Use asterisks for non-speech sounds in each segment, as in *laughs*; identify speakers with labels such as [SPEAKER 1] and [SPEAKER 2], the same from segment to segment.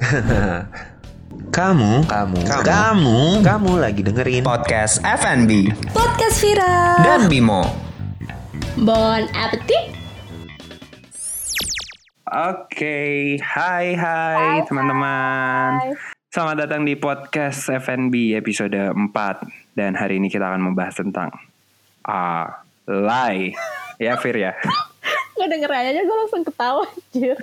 [SPEAKER 1] *laughs* Kamu, kamu,
[SPEAKER 2] Kamu.
[SPEAKER 1] kamu, kamu lagi dengerin
[SPEAKER 2] Podcast FNB
[SPEAKER 3] Podcast Vira
[SPEAKER 2] dan Bimo.
[SPEAKER 3] Bon appetit
[SPEAKER 4] Oke, hai hai teman-teman. Selamat datang di podcast FNB episode 4 dan hari ini kita akan membahas tentang alay. Ya Fir ya.
[SPEAKER 3] Gue denger aja gue langsung ketawa anjir. *laughs*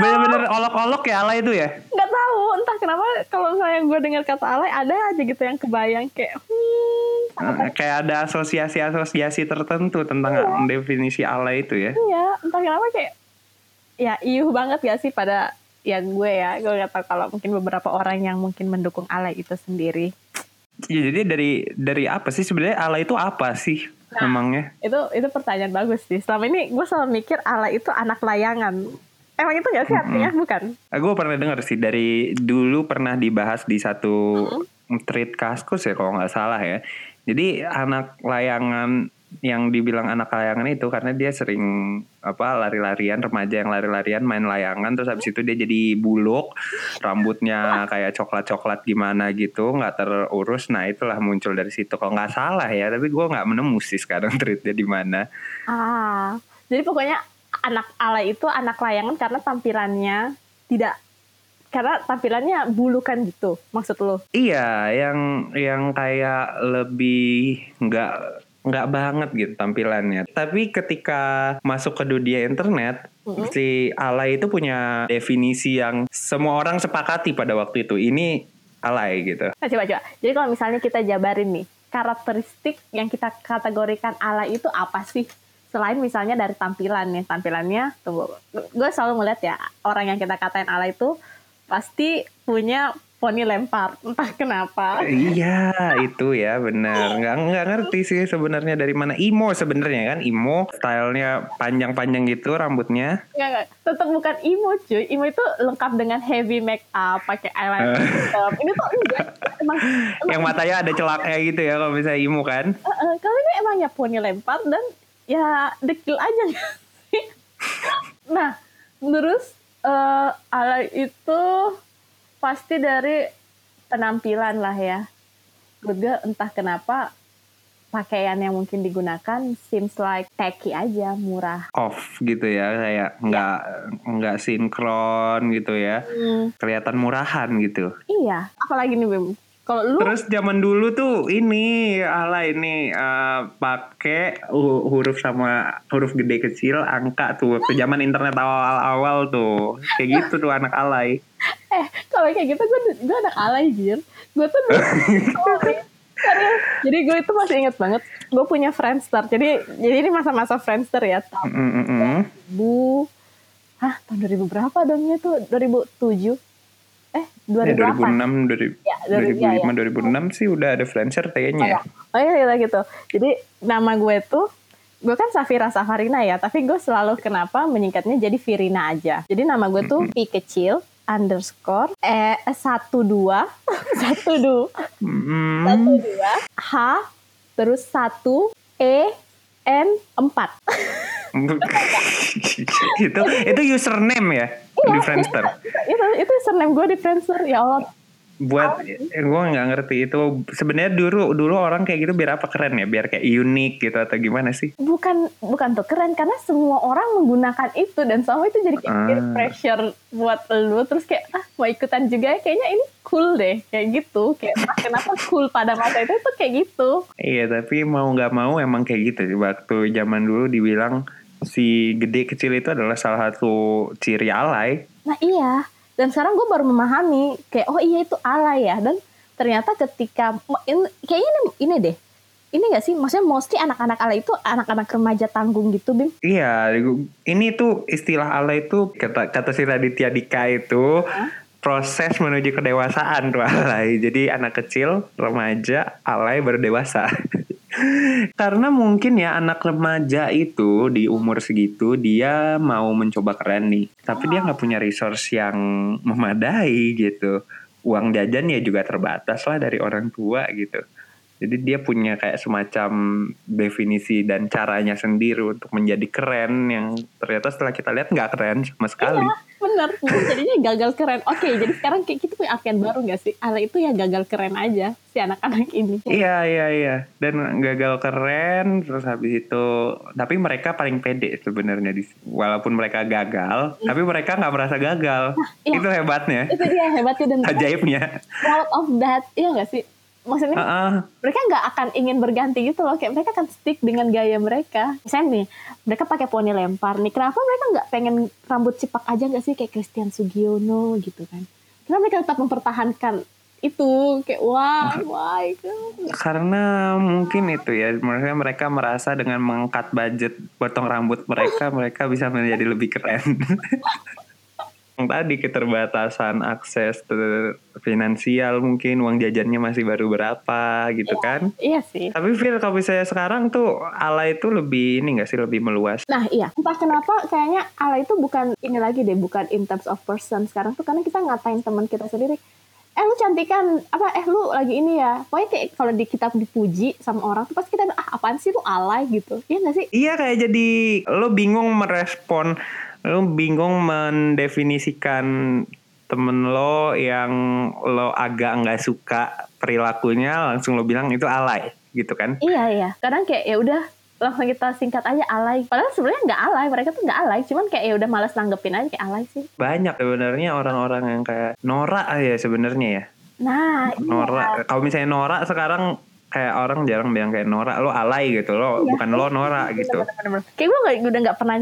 [SPEAKER 4] Bener-bener olok-olok ya alay itu ya.
[SPEAKER 3] Gak tahu entah kenapa kalau misalnya gue dengar kata alay Ada aja gitu yang kebayang kayak hmm,
[SPEAKER 4] Eh, Kayak ada asosiasi-asosiasi tertentu tentang definisi alay itu ya.
[SPEAKER 3] Iya entah kenapa kayak Ya iuh banget gak sih pada ya gue ya? Gue gak tahu kalau mungkin beberapa orang yang mungkin mendukung alay itu sendiri.
[SPEAKER 4] Ya, jadi dari dari apa sih? Sebenarnya alay itu apa sih memangnya?
[SPEAKER 3] itu itu pertanyaan bagus sih. Selama ini gue selalu mikir alay itu anak layangan. Emang itu gak sih artinya bukan?
[SPEAKER 4] Gue pernah dengar sih. Dari dulu pernah dibahas di satu treat kaskus ya kalau nggak salah ya. Jadi anak layangan yang dibilang anak layangan itu karena dia sering apa lari-larian remaja yang lari-larian main layangan terus habis itu dia jadi buluk rambutnya kayak coklat-coklat gimana gitu nggak terurus. Nah itulah muncul dari situ. Kalau nggak salah ya tapi gue nggak menemu sih sekarang *laughs* treatnya di mana.
[SPEAKER 3] Ah, jadi pokoknya anak alay itu anak layangan karena tampilannya tidak karena tampilannya bulukan gitu maksud lo.
[SPEAKER 4] Iya, yang yang kayak lebih nggak nggak banget gitu tampilannya. Tapi ketika masuk ke dunia internet, si alay itu punya definisi yang semua orang sepakati pada waktu itu. Ini alay gitu.
[SPEAKER 3] Nah, coba coba. Jadi kalau misalnya kita jabarin nih karakteristik yang kita kategorikan alay itu apa sih? Selain misalnya dari tampilan nih, tampilannya tunggu. Gue selalu ngeliat ya orang yang kita katain alay itu pasti punya poni lempar, entah kenapa.
[SPEAKER 4] Iya, itu ya benar. Nggak nggak ngerti sih sebenarnya dari mana imo sebenarnya kan imo stylenya panjang-panjang gitu rambutnya.
[SPEAKER 3] Enggak, enggak. Tetap bukan imo cuy. Imo itu lengkap dengan heavy make up, pakai eyeliner. tetep. Ini tuh enggak. Emang, *laughs* emang
[SPEAKER 4] Yang matanya ada celaknya gitu ya kalau misalnya imo kan.
[SPEAKER 3] eh, eh, kalau ini emangnya poni lempar dan ya dekil aja nggak sih? *laughs* Nah, terus eh alay itu pasti dari penampilan lah ya. Gue entah kenapa pakaian yang mungkin digunakan seems like tacky aja, murah.
[SPEAKER 4] off gitu ya kayak nggak nggak sinkron gitu ya kelihatan murahan gitu
[SPEAKER 3] Iya, apalagi nih Bim. Kalau lu?
[SPEAKER 4] Terus zaman dulu tuh ini ala ini eh, pakai hu- huruf sama huruf gede kecil angka tuh. Waktu zaman internet awal-awal tuh. Kayak gitu tuh anak alay. *laughs*
[SPEAKER 3] Eh kalau kayak gitu gue gue anak alay jir. Gue tuh serius jadi gue itu masih inget banget gue punya Friendster. Jadi jadi ini masa-masa Friendster ya. Tahun
[SPEAKER 4] Mm, mm, mm.
[SPEAKER 3] 2000 hah tahun 2000 berapa dongnya tuh? 2007 eh
[SPEAKER 4] Ya,
[SPEAKER 3] 2008
[SPEAKER 4] 2006 dari
[SPEAKER 3] Ya, dari- ya,
[SPEAKER 4] 2005 2006 sih udah ada Friendster kayaknya ya
[SPEAKER 3] Oh iya, iya gitu. Jadi nama gue tuh gue kan Safira Safarina ya, tapi gue selalu kenapa menyingkatnya jadi Virina aja. Jadi nama gue tuh Pi kecil underscore eh satu dua *laughs* satu dua
[SPEAKER 4] Mm.
[SPEAKER 3] satu dua H terus satu E N empat. *laughs*
[SPEAKER 4] itu itu username ya di Friendster. *laughs*
[SPEAKER 3] Itu itu surname gue di Friendster ya Allah.
[SPEAKER 4] buat gue nggak ngerti itu sebenarnya dulu dulu orang kayak gitu biar apa keren ya? Biar kayak unik gitu atau gimana sih?
[SPEAKER 3] Bukan bukan tuh keren karena semua orang menggunakan itu dan sama itu jadi kayak
[SPEAKER 4] Ah.
[SPEAKER 3] pressure buat lu terus kayak ah mau ikutan juga ya? Kayaknya ini cool deh kayak gitu. Kayak ah, kenapa cool pada masa itu? Tuh kayak gitu.
[SPEAKER 4] Iya tapi mau nggak mau emang kayak gitu waktu zaman dulu dibilang si gede kecil itu adalah salah satu ciri alay.
[SPEAKER 3] Nah iya. Dan sekarang gue baru memahami kayak oh iya itu alay ya. Dan ternyata ketika in- kayaknya ini, ini deh. Ini gak sih? Maksudnya mostly anak-anak alay itu anak-anak remaja tanggung gitu bim?
[SPEAKER 4] Iya, ini tuh istilah alay itu kata kata si Raditya Dika itu proses menuju kedewasaan tuh alay. Jadi anak kecil, remaja, alay baru dewasa. *laughs* *laughs* Karena mungkin ya anak remaja itu di umur segitu dia mau mencoba keren nih, tapi dia nggak punya resource yang memadai gitu. Uang jajan ya juga terbatas lah dari orang tua gitu. Jadi dia punya kayak semacam definisi dan caranya sendiri untuk menjadi keren yang ternyata setelah kita lihat nggak keren sama sekali.
[SPEAKER 3] Iya, bener. Jadinya gagal keren. Oke jadi sekarang kayak kita punya artian baru gak sih? Alay itu ya gagal keren aja si anak-anak ini.
[SPEAKER 4] Iya iya iya. Dan gagal keren terus habis itu tapi mereka paling pede sebenarnya di walaupun mereka gagal tapi mereka nggak merasa gagal.
[SPEAKER 3] Iya.
[SPEAKER 4] itu hebatnya.
[SPEAKER 3] Itu dia hebatnya dan *laughs*
[SPEAKER 4] ajaibnya.
[SPEAKER 3] proud of that. Iya gak sih maksudnya
[SPEAKER 4] Heeh.
[SPEAKER 3] mereka nggak akan ingin berganti gitu loh. Kayak mereka akan stick dengan gaya mereka. Misalnya nih mereka pakai poni lempar. Nih kenapa mereka nggak pengen rambut cipak aja nggak sih? Kayak Christian Sugiono gitu kan. Kenapa mereka tetap mempertahankan itu. Kayak wah wah itu
[SPEAKER 4] karena mungkin itu ya mereka mereka merasa dengan mengangkat budget potong rambut mereka *laughs* mereka bisa menjadi lebih keren. *laughs* Tadi keterbatasan akses ter- finansial mungkin uang jajannya masih baru berapa gitu kan
[SPEAKER 3] iya sih
[SPEAKER 4] Tapi feel kalau misalnya sekarang tuh ala itu lebih ini gak sih lebih meluas.
[SPEAKER 3] Nah iya, entah kenapa kayaknya ala itu bukan ini lagi deh, bukan in terms of person sekarang tuh karena kita ngatain teman kita sendiri. Eh lu cantikan, apa eh lu lagi ini ya. Pokoknya kayak kalau di kita dipuji sama orang tuh pasti kita ah apaan sih lu alay gitu. Iya gak sih?
[SPEAKER 4] Iya kayak jadi lo bingung merespon, lo bingung mendefinisikan temen lo yang lo agak nggak suka perilakunya langsung lo bilang itu alay gitu kan.
[SPEAKER 3] Iya iya. Kadang kayak ya udah langsung kita singkat aja alay. Padahal sebenarnya nggak alay, mereka tuh nggak alay. Cuman kayak ya udah malas nanggepin aja kayak alay sih.
[SPEAKER 4] Banyak sebenarnya orang-orang yang kayak norak ya sebenarnya ya.
[SPEAKER 3] Nah, iya.
[SPEAKER 4] Norak. Kalau misalnya norak sekarang kayak orang jarang bilang kayak norak lo alay gitu lo
[SPEAKER 3] Iya.
[SPEAKER 4] bukan lo norak gitu.
[SPEAKER 3] Bener-bener. Kayak gue nggak udah nggak pernah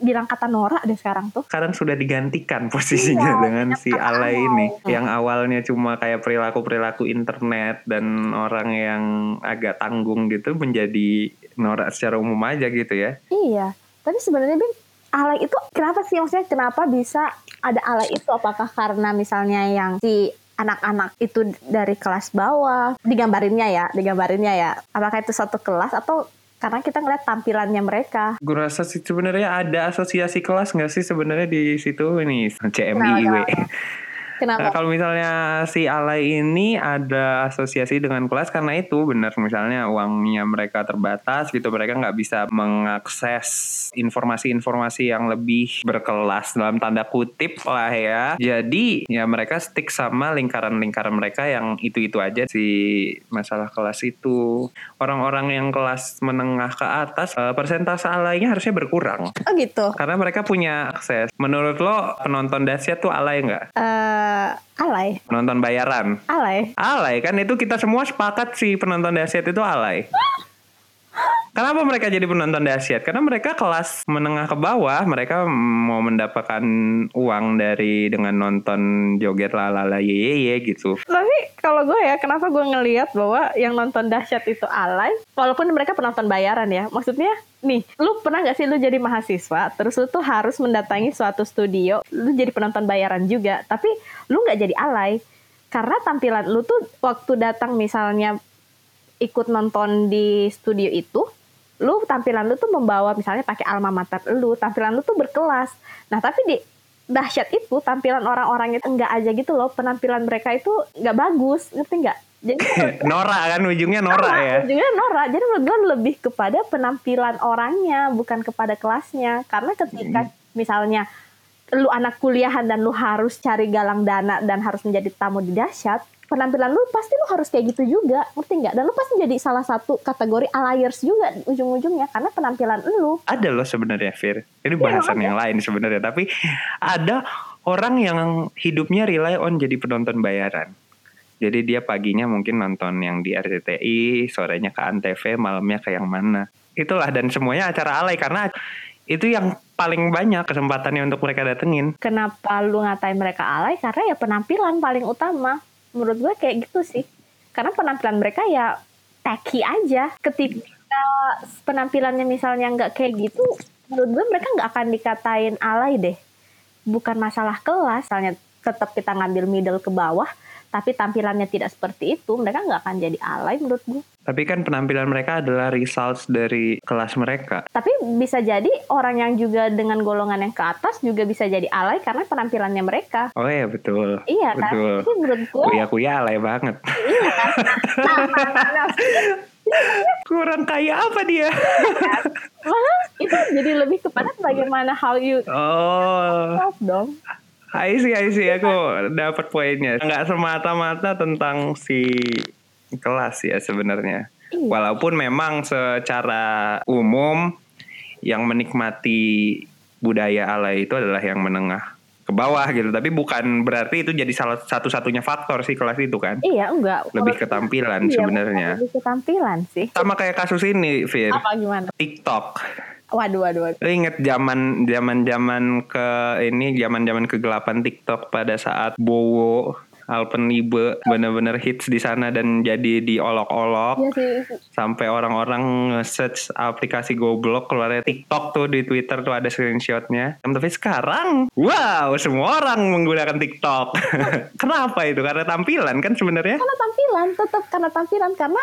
[SPEAKER 3] bilang kata norak deh sekarang tuh.
[SPEAKER 4] sekarang sudah digantikan posisinya
[SPEAKER 3] Iya,
[SPEAKER 4] dengan si alay. ini
[SPEAKER 3] Hmm.
[SPEAKER 4] yang awalnya cuma kayak perilaku-perilaku internet dan orang yang agak tanggung gitu menjadi norak secara umum aja gitu ya.
[SPEAKER 3] Iya, tapi sebenarnya Bin, alay itu kenapa sih maksudnya kenapa bisa ada alay itu? Apakah karena misalnya yang si anak-anak itu dari kelas bawah, digambarinnya ya, digambarinnya ya. Apakah itu satu kelas atau karena kita ngeliat tampilannya mereka?
[SPEAKER 4] Gue rasa sih sebenarnya ada asosiasi kelas nggak sih sebenarnya di situ ini *laughs*
[SPEAKER 3] Kenapa.
[SPEAKER 4] Nah, kalau misalnya si alay ini ada asosiasi dengan kelas karena itu benar misalnya uangnya mereka terbatas gitu mereka nggak bisa mengakses informasi-informasi yang lebih berkelas dalam tanda kutip lah ya. Jadi ya mereka stick sama lingkaran-lingkaran mereka yang itu-itu aja si masalah kelas itu. Orang-orang yang kelas menengah ke atas eh, persentase alaynya harusnya berkurang
[SPEAKER 3] Oh gitu.
[SPEAKER 4] karena mereka punya akses. Menurut lo penonton dahsyat tuh alay nggak?
[SPEAKER 3] Alay,
[SPEAKER 4] Penonton bayaran.
[SPEAKER 3] alay.
[SPEAKER 4] Alay kan itu kita semua sepakat sih penonton dahsyat itu alay. Kenapa mereka jadi penonton dahsyat? Karena mereka kelas menengah ke bawah, mereka mau mendapatkan uang dari dengan nonton joget lalala ye ye ye gitu.
[SPEAKER 3] Kalau gue ya, kenapa gue ngelihat bahwa yang nonton dahsyat itu alay, walaupun mereka penonton bayaran ya. Maksudnya, nih, lu pernah gak sih lu jadi mahasiswa, terus lu tuh harus mendatangi suatu studio, lu jadi penonton bayaran juga, tapi lu nggak jadi alay. Karena tampilan lu tuh waktu datang misalnya ikut nonton di studio itu, lu tampilan lu tuh membawa misalnya pakai alma mater lu, tampilan lu tuh berkelas. Nah, tapi di dahsyat itu tampilan orang-orang itu enggak aja gitu loh, penampilan mereka itu nggak bagus, ngerti nggak? Jadi *laughs*
[SPEAKER 4] Norak kan ujungnya norak ya.
[SPEAKER 3] Juga norak. Jadi menurut gue lebih kepada penampilan orangnya, bukan kepada kelasnya. Karena ketika misalnya lu anak kuliahan dan lu harus cari galang dana dan harus menjadi tamu di dahsyat, penampilan lu pasti lu harus kayak gitu juga, ngerti nggak? Dan lu pasti jadi salah satu kategori alayers juga ujung-ujungnya karena penampilan lu.
[SPEAKER 4] Ada loh sebenarnya Fir. Ini
[SPEAKER 3] Iya,
[SPEAKER 4] bahasan
[SPEAKER 3] ada.
[SPEAKER 4] yang lain sebenarnya, tapi ada orang yang hidupnya rely on jadi penonton bayaran. Jadi dia paginya mungkin nonton yang di RCTI, sorenya ke Antv, malamnya ke yang mana. Itulah dan semuanya acara alay karena itu yang paling banyak kesempatannya untuk mereka datengin.
[SPEAKER 3] Kenapa lu ngatain mereka alay? Karena ya penampilan paling utama. Menurut gue kayak gitu sih. Karena penampilan mereka ya tacky aja. Ketika penampilannya misalnya nggak kayak gitu, menurut gue mereka nggak akan dikatain alay deh. Bukan masalah kelas, misalnya tetap kita ngambil middle ke bawah, tapi tampilannya tidak seperti itu, mereka nggak akan jadi alay menurut gue.
[SPEAKER 4] Tapi kan penampilan mereka adalah results dari kelas mereka.
[SPEAKER 3] Tapi bisa jadi orang yang juga dengan golongan yang ke atas juga bisa jadi alay karena penampilannya mereka.
[SPEAKER 4] Oh iya betul.
[SPEAKER 3] Iya kan?
[SPEAKER 4] Betul.
[SPEAKER 3] Jadi menurut gue
[SPEAKER 4] Kuya-kuya alay banget.
[SPEAKER 3] iya kan. Nah, nah, nah, nah.
[SPEAKER 4] kurang kaya apa dia?
[SPEAKER 3] Malah itu jadi lebih kepada bagaimana how you
[SPEAKER 4] oh.
[SPEAKER 3] dong.
[SPEAKER 4] I see, I see. Aku dapat poinnya. Nggak semata-mata tentang si kelas ya sebenarnya.
[SPEAKER 3] Iya.
[SPEAKER 4] Walaupun memang secara umum yang menikmati budaya ala itu adalah yang menengah ke bawah gitu. Tapi bukan berarti itu jadi salah satu-satunya faktor sih kelas itu kan.
[SPEAKER 3] Iya enggak.
[SPEAKER 4] Lebih
[SPEAKER 3] Menurut-
[SPEAKER 4] ketampilan
[SPEAKER 3] Iya,
[SPEAKER 4] sebenarnya.
[SPEAKER 3] Lebih ketampilan sih.
[SPEAKER 4] Sama kayak kasus ini, Fir.
[SPEAKER 3] Apa gimana?
[SPEAKER 4] TikTok.
[SPEAKER 3] Waduh, waduh, waduh.
[SPEAKER 4] Lo inget zaman zaman zaman ke ini zaman zaman kegelapan TikTok pada saat Bowo Alpenibe bener-bener hits di sana dan jadi diolok-olok
[SPEAKER 3] Iya sih.
[SPEAKER 4] sampai orang-orang nge-search aplikasi goblok keluarnya TikTok tuh di Twitter tuh ada screenshotnya. Tapi sekarang, wow, semua orang menggunakan TikTok. *laughs* Kenapa itu? Karena tampilan kan sebenarnya.
[SPEAKER 3] Karena tampilan, tetap karena tampilan. Karena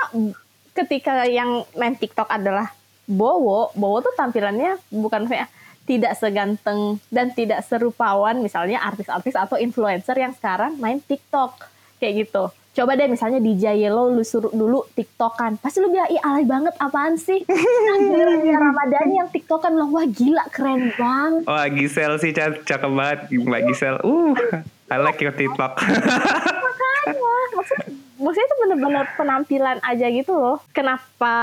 [SPEAKER 3] ketika yang main TikTok adalah Bowo, Bowo tuh tampilannya bukan kayak tidak seganteng dan tidak serupawan misalnya artis-artis atau influencer yang sekarang main TikTok kayak gitu. Coba deh misalnya di Yellow lu suruh dulu TikTokan. Pasti lu bilang, ih alay banget apaan sih? Giliran dia Ramadhani yang TikTokan lu, wah gila keren banget.
[SPEAKER 4] Wah Gisel sih cak- cakep banget Mbak Gisel. Uh, I like your TikTok.
[SPEAKER 3] Makanya, maksudnya, maksudnya itu bener-bener penampilan aja gitu loh. Kenapa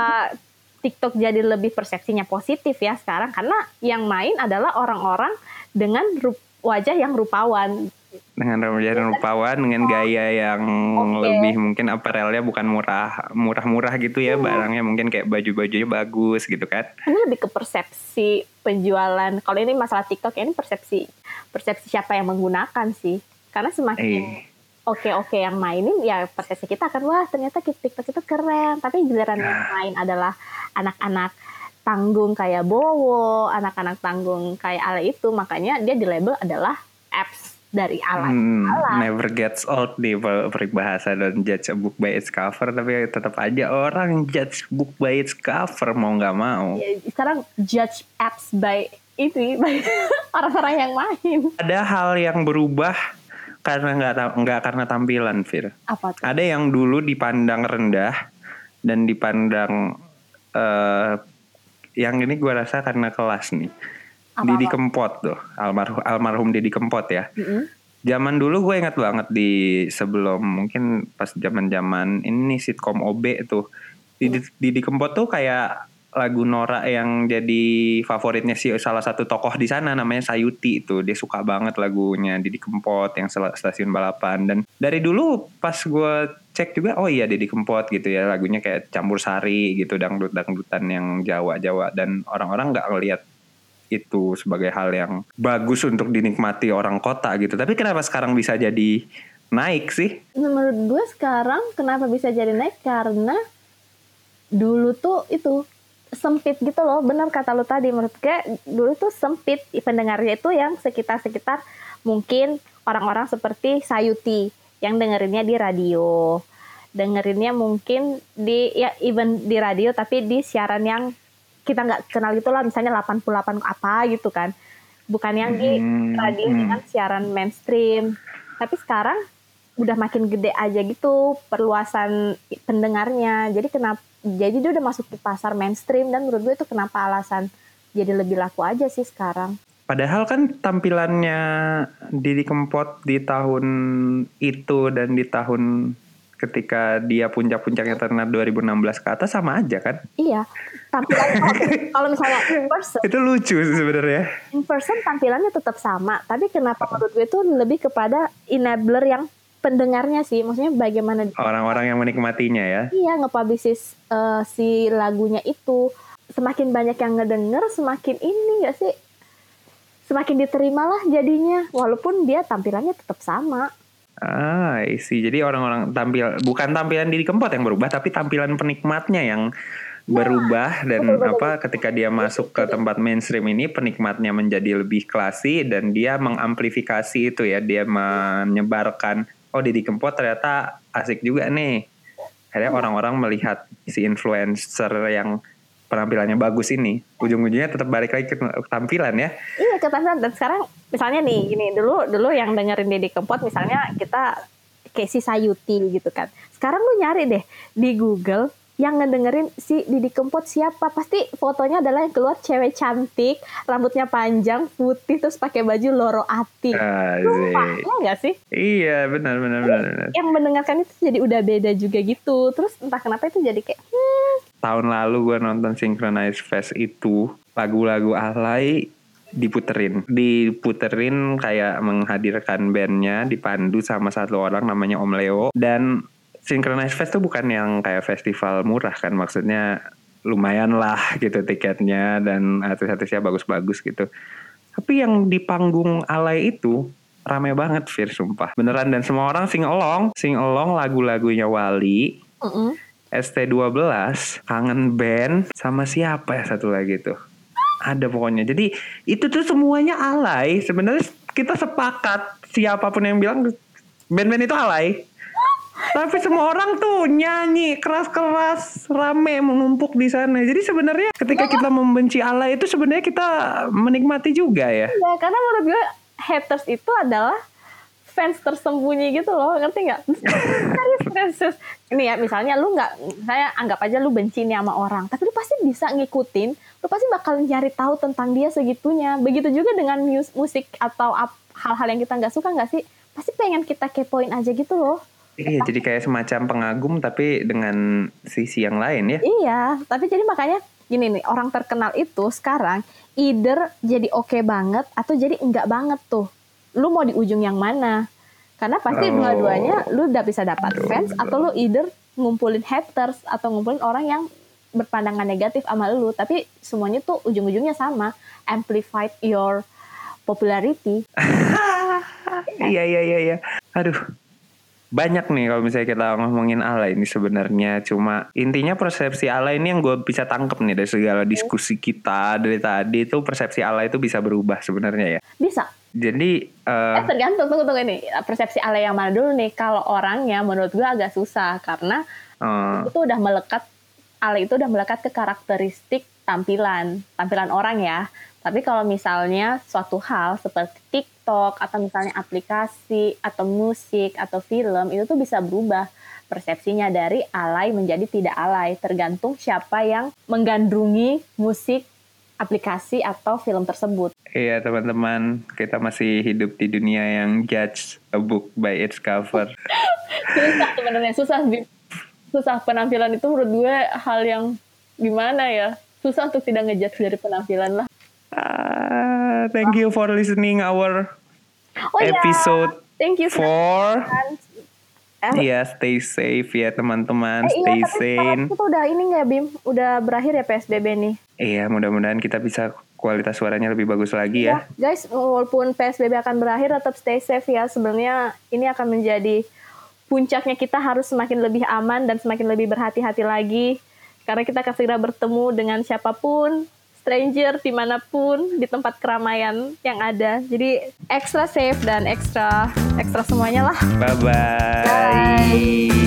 [SPEAKER 3] TikTok jadi lebih persepsinya positif ya sekarang? Karena yang main adalah orang-orang dengan rup- wajah yang rupawan.
[SPEAKER 4] dengan remaja dan rupawan dengan gaya yang
[SPEAKER 3] Oke.
[SPEAKER 4] lebih mungkin apparelnya bukan murah murah-murah gitu ya barangnya mungkin kayak baju-bajunya bagus gitu kan
[SPEAKER 3] Ini lebih ke persepsi penjualan. Kalau ini masalah TikTok, ya ini persepsi persepsi siapa yang menggunakan sih. Karena semakin
[SPEAKER 4] eh
[SPEAKER 3] oke-oke yang mainin ya persepsi kita akan wah ternyata TikTok itu keren. Tapi giliran yang main adalah anak-anak tanggung kayak Bowo anak-anak tanggung kayak Ala itu. Makanya dia di label adalah apps dari Ala.
[SPEAKER 4] Hmm, never gets old nih per- peribahasa dan judge a book by its cover tapi tetap aja orang judge book by its cover mau nggak mau.
[SPEAKER 3] Ya, sekarang judge apps by itu by *laughs* orang-orang yang main.
[SPEAKER 4] Ada hal yang berubah karena nggak nggak karena tampilan Fir
[SPEAKER 3] apa tuh
[SPEAKER 4] ada yang dulu dipandang rendah dan dipandang eh yang ini gue rasa karena kelas nih.
[SPEAKER 3] Apa-apa?
[SPEAKER 4] Didi Kempot tuh, almarhum almarhum Didi Kempot ya.
[SPEAKER 3] Mm-mm.
[SPEAKER 4] Zaman dulu gue ingat banget di sebelum mungkin pas zaman-zaman ini sitkom OB tuh. Didi, Didi Kempot tuh kayak lagu Nora yang jadi favoritnya si salah satu tokoh di sana namanya Sayuti itu. Dia suka banget lagunya Didi Kempot yang stasiun balapan dan dari dulu pas gue cek juga oh iya Didi Kempot gitu ya lagunya kayak campur sari gitu dangdut-dangdutan yang Jawa-Jawa dan orang-orang nggak ngelihat itu sebagai hal yang bagus untuk dinikmati orang kota gitu. Tapi kenapa sekarang bisa jadi naik sih?
[SPEAKER 3] menurut gue sekarang kenapa bisa jadi naik karena dulu tuh itu sempit gitu loh. Benar kata lu tadi menurut gue dulu tuh sempit. Pendengarnya itu yang sekitar-sekitar mungkin orang-orang seperti Sayuti yang dengerinnya di radio. Dengerinnya mungkin di ya even di radio tapi di siaran yang kita nggak kenal gitu lah. Misalnya 88 apa gitu kan. Bukan yang di
[SPEAKER 4] Hmm,
[SPEAKER 3] radio
[SPEAKER 4] hmm.
[SPEAKER 3] dengan siaran mainstream. Tapi sekarang udah makin gede aja gitu perluasan pendengarnya jadi kenapa jadi dia udah masuk di pasar mainstream dan menurut gue itu kenapa alasan jadi lebih laku aja sih sekarang
[SPEAKER 4] Padahal kan tampilannya Didi Kempot di tahun itu dan di tahun ketika dia puncak-puncaknya terkenal 2016 ke atas sama aja kan?
[SPEAKER 3] iya tampilan kalau- *laughs* kalau misalnya in person
[SPEAKER 4] Itu lucu sih sebenarnya.
[SPEAKER 3] in person tampilannya tetap sama tapi kenapa menurut gue itu lebih kepada enabler yang pendengarnya sih maksudnya bagaimana
[SPEAKER 4] Orang-orang yang menikmatinya ya.
[SPEAKER 3] Iya nge-publish uh, si lagunya itu semakin banyak yang ngedenger semakin ini gak sih semakin diterima lah jadinya walaupun dia tampilannya tetap sama
[SPEAKER 4] Ah, isi. Jadi orang-orang tampil bukan tampilan Didi Kempot yang berubah, tapi tampilan penikmatnya yang berubah dan
[SPEAKER 3] betul, betul.
[SPEAKER 4] apa ketika dia masuk ke tempat mainstream ini penikmatnya menjadi lebih klasi dan dia mengamplifikasi itu ya, dia menyebarkan oh Didi Kempot ternyata asik juga nih. Akhirnya orang-orang melihat si influencer yang penampilannya bagus ini, ujung-ujungnya tetap balik lagi ke tampilan ya.
[SPEAKER 3] iya ketampilan dan sekarang misalnya nih gini dulu dulu yang dengerin Deddy Kempot misalnya kita si Sayuti gitu kan sekarang lu nyari deh di Google yang ngedengerin si Didi Kempot siapa pasti fotonya adalah yang keluar cewek cantik rambutnya panjang putih terus pakai baju loro ati Sumpah,
[SPEAKER 4] Asik.
[SPEAKER 3] ya nggak sih
[SPEAKER 4] Iya benar benar benar. benar.
[SPEAKER 3] yang mendengarkan itu jadi udah beda juga gitu terus entah kenapa itu jadi kayak hmm,
[SPEAKER 4] Tahun lalu gue nonton Synchronize Fest itu lagu-lagu alay diputerin diputerin kayak menghadirkan bandnya dipandu sama satu orang namanya Om Leo dan Synchronize Fest tuh bukan yang kayak festival murah kan maksudnya lumayan lah gitu tiketnya dan artis-artisnya bagus-bagus gitu. Tapi yang di panggung alay itu rame banget Fir sumpah. Beneran dan semua orang sing along sing along lagu-lagunya Wali
[SPEAKER 3] mm-mm.
[SPEAKER 4] ST12 kangen band sama siapa ya satu lagi tuh? Ada pokoknya. Jadi itu tuh semuanya alay. Sebenarnya kita sepakat siapa pun yang bilang band-band itu alay tapi semua orang tuh nyanyi keras-keras rame menumpuk di sana jadi sebenarnya ketika kita membenci alay itu sebenarnya kita menikmati juga ya
[SPEAKER 3] Ya, karena menurut gue haters itu adalah fans tersembunyi gitu loh, ngerti nggak? *laughs* Serius. Ini ya, misalnya lu nggak, saya anggap aja lu benci nih sama orang, tapi lu pasti bisa ngikutin, lu pasti bakal nyari tahu tentang dia segitunya. Begitu juga dengan mus- musik atau hal-hal yang kita nggak suka nggak sih? Pasti pengen kita kepoin aja gitu loh.
[SPEAKER 4] Iya jadi kayak semacam pengagum tapi dengan sisi yang lain ya
[SPEAKER 3] Iya, tapi jadi makanya gini nih, orang terkenal itu sekarang either jadi oke banget atau jadi enggak banget tuh. Lu mau di ujung yang mana? Karena pasti
[SPEAKER 4] Oh.
[SPEAKER 3] dua-duanya lu udah bisa dapat
[SPEAKER 4] Betul,
[SPEAKER 3] fans atau lu either ngumpulin haters atau ngumpulin orang yang berpandangan negatif sama lu, tapi semuanya tuh ujung-ujungnya sama, amplified your popularity. *laughs*
[SPEAKER 4] Iya iya iya iya. Aduh. Banyak nih kalau misalnya kita ngomongin Allah ini sebenarnya cuma intinya persepsi Allah ini yang gue bisa tangkep nih dari segala diskusi kita dari tadi itu persepsi Allah itu bisa berubah sebenarnya ya.
[SPEAKER 3] Bisa.
[SPEAKER 4] Jadi eh,
[SPEAKER 3] Eh, tergantung tunggu tunggu ini persepsi Ale yang mana dulu nih. Kalau orangnya menurut gue agak susah karena
[SPEAKER 4] eh,
[SPEAKER 3] itu udah melekat Ale itu udah melekat ke karakteristik tampilan tampilan orang ya tapi kalau misalnya suatu hal seperti TikTok atau misalnya aplikasi atau musik atau film itu tuh bisa berubah persepsinya dari alay menjadi tidak alay. Tergantung siapa yang menggandrungi musik aplikasi atau film tersebut.
[SPEAKER 4] Iya teman-teman. Kita masih hidup di dunia yang judge a book by its cover. *laughs*
[SPEAKER 3] susah sebenarnya. Susah susah penampilan. Itu menurut gue hal yang gimana ya? Susah untuk tidak ngejudge dari penampilan lah
[SPEAKER 4] Ah, thank you for listening our
[SPEAKER 3] oh ya
[SPEAKER 4] episode
[SPEAKER 3] thank you sudah
[SPEAKER 4] four.
[SPEAKER 3] Eh,
[SPEAKER 4] Iya, stay safe ya teman-teman,
[SPEAKER 3] eh,
[SPEAKER 4] stay
[SPEAKER 3] iya, tapi sekarang
[SPEAKER 4] sane.
[SPEAKER 3] kita udah ini nggak Bim? Udah berakhir ya PSBB nih?
[SPEAKER 4] Iya, mudah-mudahan kita bisa kualitas suaranya lebih bagus lagi ya.
[SPEAKER 3] guys walaupun PSBB akan berakhir tetap stay safe ya. Sebenarnya ini akan menjadi puncaknya kita harus semakin lebih aman dan semakin lebih berhati-hati lagi. Karena kita akan segera bertemu dengan siapa pun stranger di mana pun di tempat keramaian yang ada jadi extra safe dan extra extra semuanya lah
[SPEAKER 4] Bye-bye.
[SPEAKER 3] Bye.